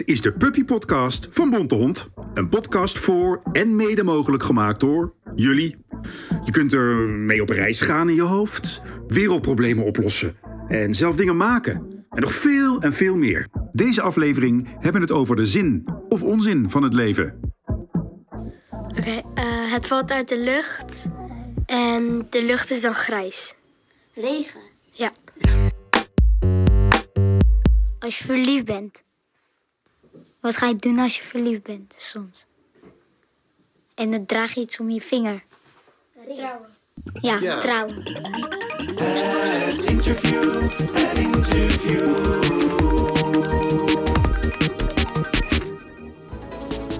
is de Puppy Podcast van Bontehond. Een podcast voor en mede mogelijk gemaakt door jullie. Je kunt er mee op reis gaan in je hoofd, wereldproblemen oplossen en zelf dingen maken. En nog veel en veel meer. Deze aflevering hebben we het over de zin of onzin van het leven. Oké, eh, het valt uit de lucht en de lucht is dan grijs. Regen. Ja. Als je verliefd bent. Wat ga je doen als je verliefd bent soms? En dan draag je iets om je vinger. Trouwen. Ja, trouwen.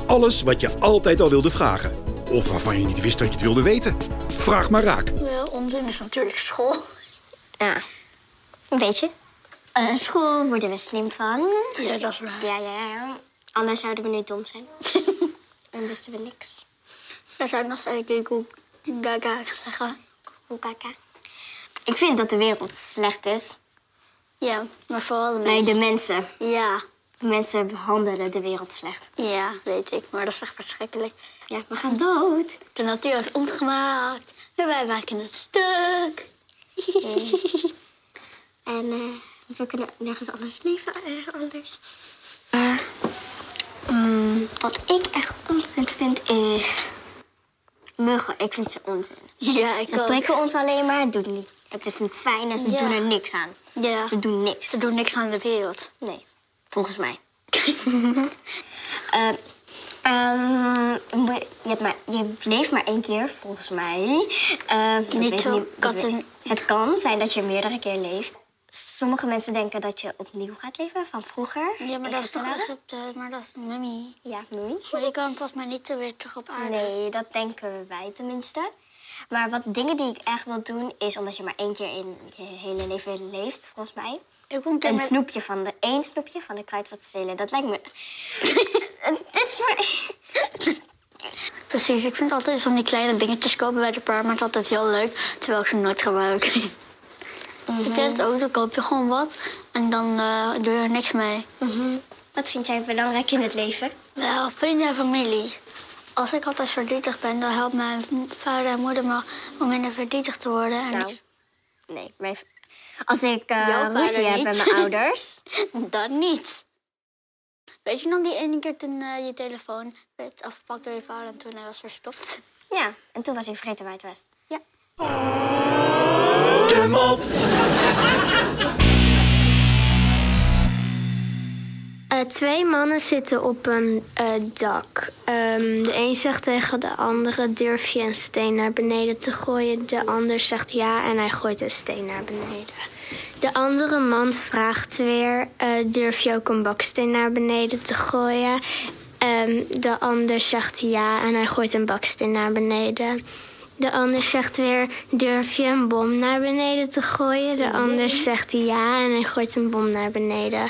Alles wat je altijd al wilde vragen. Of waarvan je niet wist dat je het wilde weten. Vraag maar raak. Wel, onzin is natuurlijk school. Ja, weet je. Eh, school worden we slim van. Ja, dat is waar. Ja, ja, ja. Anders zouden we nu dom zijn. en wisten we niks. Dan zou ik nog steeds Goe Gaga zeggen. Hoe kaka. Ik vind dat de wereld slecht is. Ja, maar vooral de Nee, mensen. de mensen. Ja, De mensen behandelen de wereld slecht. ja, weet ik. Maar dat is echt verschrikkelijk. Ja, we gaan dood. De natuur is ons gemaakt. En wij maken het stuk. En eh, we kunnen nergens anders leven, ergens anders. Mm, wat ik echt onzin vind is... Muggen, ik vind ze onzin. Ja, ik Ze ook. prikken ons alleen maar, het, doet niet, het is niet fijn en ze Ja. doen er niks aan. Ja, Ze doen niks. ze doen niks aan de wereld. Nee, volgens mij. Eh, ehm, je, hebt maar, je leeft maar één keer, volgens mij. Niet zo niet- katten- Het kan zijn dat je meerdere keer leeft. Sommige mensen denken dat je opnieuw gaat leven van vroeger. Ja, maar dat is toch. Egypte, maar dat is mummy. Ja, mummy. Maar je kan volgens mij niet weer terug op aarde. Nee, dat denken wij tenminste. Maar wat dingen die ik echt wil doen, is omdat je maar één keer in je hele leven leeft, volgens mij. Ik een Een met... snoepje van de, één snoepje van de kruidvatstelen. Dat lijkt me. Dit is maar. Precies, ik vind altijd van die kleine dingetjes kopen bij de supermarkt altijd heel leuk, terwijl ik ze nooit gebruik. Heb jij het ook? Dan koop je gewoon wat en dan eh, doe je er niks mee. Wat vind jij belangrijk in het leven? Wel, vrienden en familie. Als ik altijd verdrietig ben, dan helpt mijn vader en moeder me om minder verdrietig te worden. En Nou, nee. Mijn, als ik eh Jouw vader ruzie heb met mijn ouders. dat niet. Weet je nog die ene keer toen eh, je telefoon werd afgepakt door je vader en toen hij was verstopt? Ja, en toen was hij vergeten waar het was. Ja. Eh, twee mannen zitten op een eh, dak. Ehm, de een zegt tegen de andere: Durf je een steen naar beneden te gooien? De ander zegt ja en hij gooit een steen naar beneden. De andere man vraagt weer: eh, Durf je ook een baksteen naar beneden te gooien? Ehm, de ander zegt ja en hij gooit een baksteen naar beneden. De ander zegt weer, durf je een bom naar beneden te gooien? De ander zegt ja en hij gooit een bom naar beneden.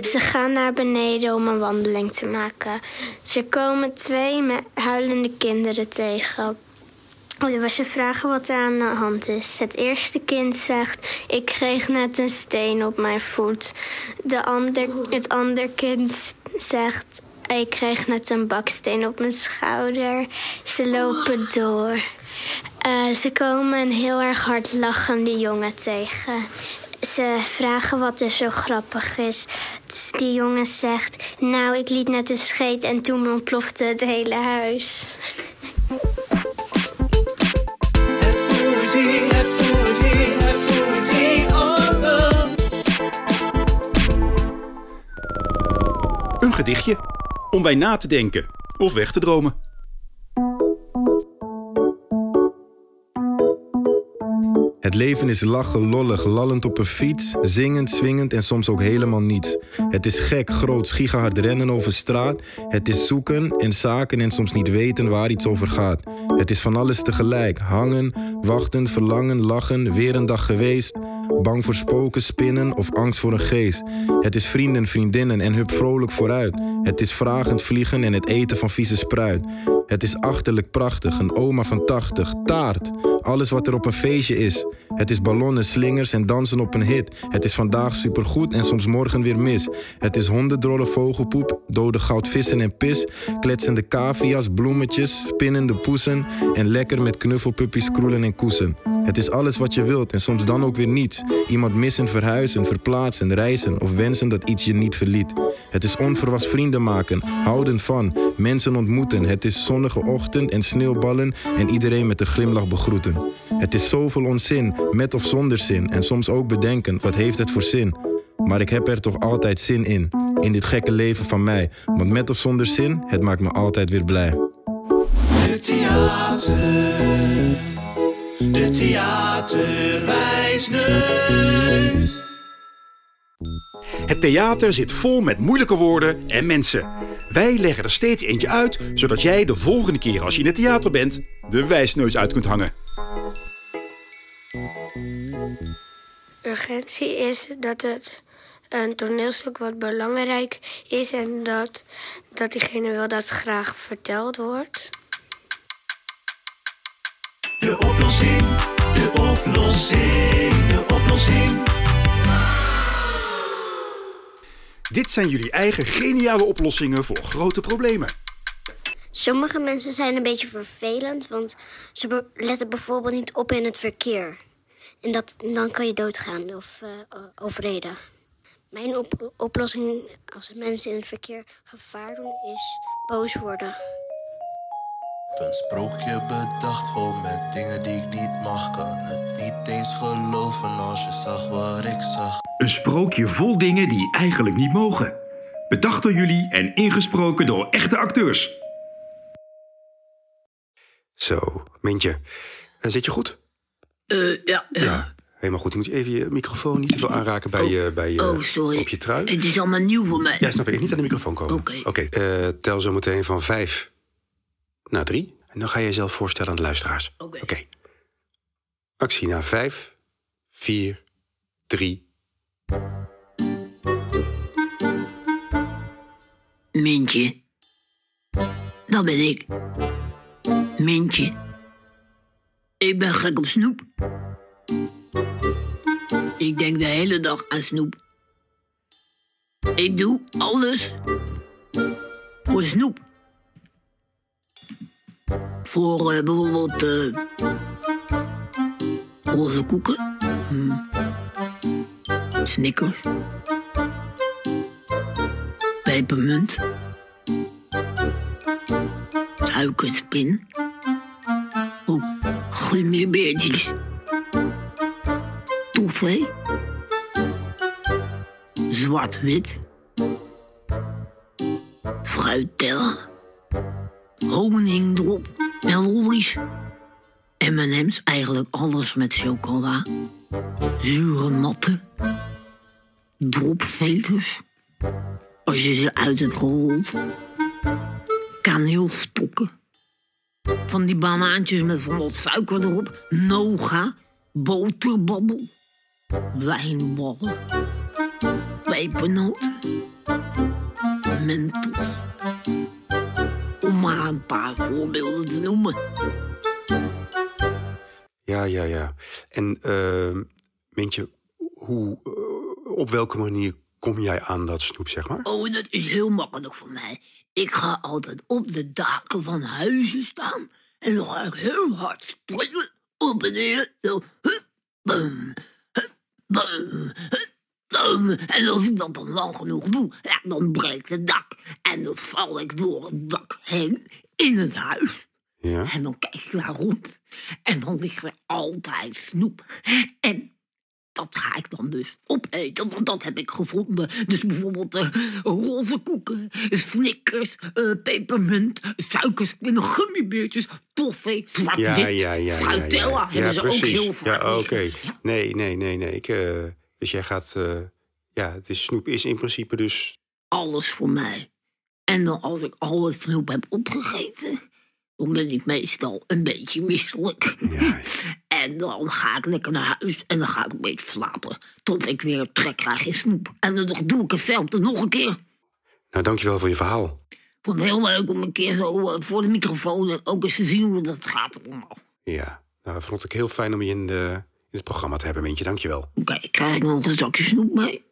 Ze gaan naar beneden om een wandeling te maken. Ze komen twee huilende kinderen tegen. Ze vragen wat er aan de hand is. Het eerste kind zegt: Ik kreeg net een steen op mijn voet. De ander, het andere kind zegt: Ik kreeg net een baksteen op mijn schouder. Ze lopen door. Eh, ze komen een heel erg hard lachende jongen tegen. Ze vragen wat er zo grappig is. Dus die jongen zegt: Nou, ik liet net een scheet en toen ontplofte het hele huis. Poëzie orgel. Een gedichtje. Om bij na te denken of weg te dromen. Het leven is lachen, lollig, lallend op een fiets, zingend, swingend en soms ook helemaal niets. Het is gek, groot, gigahard rennen over straat. Het is zoeken en zaken en soms niet weten waar iets over gaat. Het is van alles tegelijk, hangen, wachten, verlangen, lachen, weer een dag geweest. Bang voor spoken, spinnen of angst voor een geest. Het is vrienden, vriendinnen en hup vrolijk vooruit. Het is vragend vliegen en het eten van vieze spruit. Het is achterlijk prachtig, een oma van 80, taart. Alles wat er op een feestje is. Het is ballonnen, slingers en dansen op een hit. Het is vandaag supergoed en soms morgen weer mis. Het is hondendrollen, vogelpoep, dode goudvissen en pis. Kletsende cavia's, bloemetjes, spinnende poesen. En lekker met knuffelpuppies, kroelen en koesen. Het is alles wat je wilt en soms dan ook weer niets. Iemand missen, verhuizen, verplaatsen, reizen of wensen dat iets je niet verliet. Het is onverwachts vrienden maken, houden van, mensen ontmoeten. Het is zonnige ochtend en sneeuwballen en iedereen met een glimlach begroeten. Het is zoveel onzin, met of zonder zin en soms ook bedenken, wat heeft het voor zin? Maar ik heb er toch altijd zin in, in dit gekke leven van mij. Want met of zonder zin, het maakt me altijd weer blij. De theaterwijsneus. Het theater zit vol met moeilijke woorden en mensen. Wij leggen er steeds eentje uit, zodat jij de volgende keer als je in het theater bent, de wijsneus uit kunt hangen. Urgentie is dat het een toneelstuk wat belangrijk is en dat, dat diegene wil dat het graag verteld wordt. De oplossing. De oplossing. De oplossing. Dit zijn jullie eigen geniale oplossingen voor grote problemen. Sommige mensen zijn een beetje vervelend, want ze be- letten bijvoorbeeld niet op in het verkeer. En dat, dan kan je doodgaan of eh, o- overreden. Mijn op- oplossing als mensen in het verkeer gevaar doen is boos worden. Een sprookje bedacht vol met dingen die ik niet mag. Kan het niet eens geloven als je zag wat ik zag. Een sprookje vol dingen die eigenlijk niet mogen. Bedacht door jullie en ingesproken door echte acteurs. Zo, Mintje. Eh, zit je goed? Eh, ja, ja. Helemaal goed. Je moet even je microfoon niet te veel aanraken bij, je, bij je, Oh, sorry. op je trui. Het is allemaal nieuw voor mij. Ja, snap ik. Niet aan de microfoon komen. Oké. eh, tel zo meteen van vijf naar drie. En dan ga je jezelf voorstellen aan de luisteraars. Oké. Actie naar vijf, vier, drie. Mintje. Dat ben ik. Mintje. Ik ben gek op snoep. Ik denk de hele dag aan snoep. Ik doe alles voor snoep. Voor eh, bijvoorbeeld eh roze koeken. Hm. Snickers. Pepermunt. Suikerspin. Oh, gummibeertjes. Toffee. Zwart-wit. Fruitella. Honingdrop. En lollies. M&M's, eigenlijk alles met chocola. Zure matten. Dropvelers. Als je ze uit hebt gerold. Kaneelstokken. Van die banaantjes met van wat suiker erop. Noga. Boterbabbel. Wijnballen. Pepernoten. Mentos. Om maar een paar voorbeelden te noemen. Ja, ja, ja. En uh, Mintje, hoe, eh, op welke manier kom jij aan dat snoep, zeg maar? Oh, dat is heel makkelijk voor mij. Ik ga altijd op de daken van huizen staan. En dan ga ik heel hard springen. Op en neer. Zo. Hup, bum, hup, bum, hup. En als ik dat dan lang genoeg doe, ja, dan breekt het dak. En dan val ik door het dak heen in het huis. Ja. En dan kijk ik daar rond. En dan ligt er altijd snoep. En dat ga ik dan dus opeten, want dat heb ik gevonden. Dus bijvoorbeeld eh roze koeken, snickers, eh, pepermunt, suikerspinnen, gummibeertjes, toffee, zwart Ja, ja, ja, ja, ja, ja. Hebben ze precies. ook heel vaak Ja, oké. Nee, nee, nee, nee. Ik, eh, dus jij gaat... eh, ja, het is, snoep is in principe dus... Alles voor mij. En dan als ik al het snoep heb opgegeten, dan ben ik meestal een beetje misselijk. en dan ga ik lekker naar huis en dan ga ik een beetje slapen. Tot ik weer trek krijg in snoep. En dan nog doe ik hetzelfde nog een keer. Nou, dankjewel voor je verhaal. Ik vond het heel leuk om een keer zo eh, voor de microfoon en ook eens te zien hoe dat gaat allemaal. Ja, nou, vond ik heel fijn om je in, de, het programma te hebben, Mintje. Dankjewel. Oké, krijg ik nog een zakje snoep mee?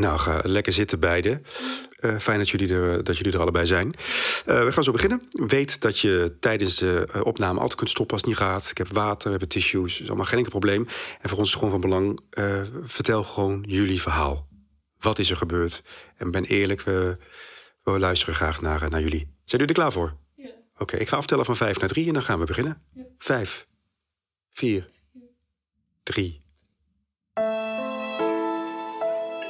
Nou, ga lekker zitten beiden. Eh, fijn dat jullie, er, dat jullie er allebei zijn. Eh, we gaan zo beginnen. Weet dat je tijdens de eh, opname altijd kunt stoppen als het niet gaat. Ik heb water, we hebben tissues. Dat is allemaal geen enkel probleem. En voor ons is het gewoon van belang. vertel gewoon jullie verhaal. Wat is er gebeurd? En ben eerlijk, we, we luisteren graag naar, naar jullie. Zijn jullie er klaar voor? Ja. Oké, ik ga aftellen van vijf naar drie en dan gaan we beginnen. Vijf, vier, drie. Eh,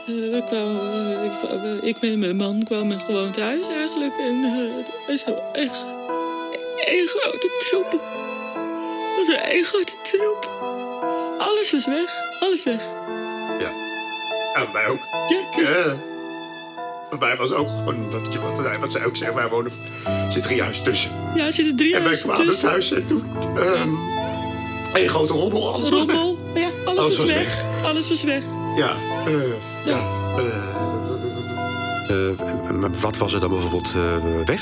we kwamen, eh, ik, kwam- ik en mijn man kwamen gewoon thuis eigenlijk. En eh, het was echt één grote troep. Het was er één grote troep. Alles was weg. Alles weg. Ja, bij mij ook. Ja, Eh, mij was ook gewoon dat je wat, wat zij ook zei, wij wonen zit drie huis tussen. ja er zitten drie En wij huizen kwamen tussen. thuis en toen ehm een grote rommel. Alles was weg. Rommel. Ja, alles, Alles was weg. Alles was weg. Ja, eh, ja. eh, Eh, maar wat was er dan bijvoorbeeld eh, weg?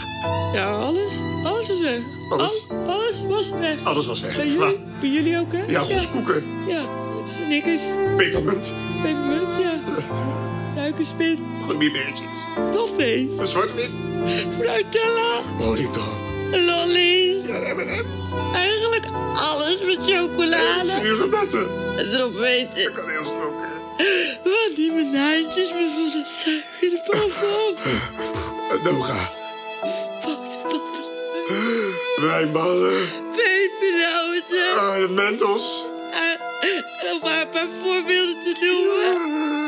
Ja, alles. Alles was weg. Alles? Al- alles was weg. alles was weg. Bij jullie, bij jullie ook, hè? Ja, koeken, Ja, Snickers, pepermunt, pepermunt, ja. Suikerspin, gummibeertjes, toffees, een zwart-wit, fruitella, honingdroom. lollies. Ja, M&M. Eigenlijk alles met chocolade. Zure betten. En erop weten. Dat kan heel stoken. Van die banaantjes met van dat suiker erbovenop. Een noga. Boterpoppen, Wijnballen. pepernoten. Ah, de mentos. Eh, Om maar een paar voorbeelden te doen.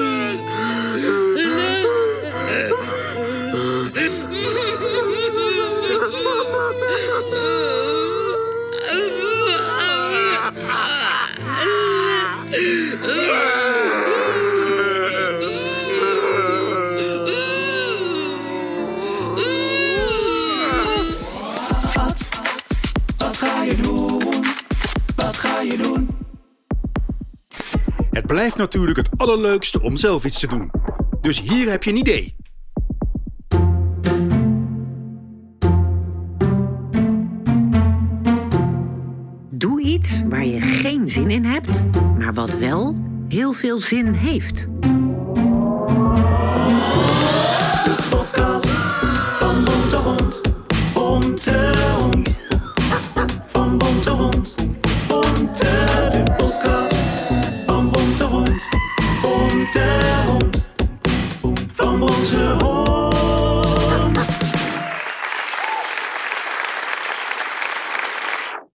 blijft natuurlijk het allerleukste om zelf iets te doen. Dus hier heb je een idee. Doe iets waar je geen zin in hebt, maar wat wel heel veel zin heeft.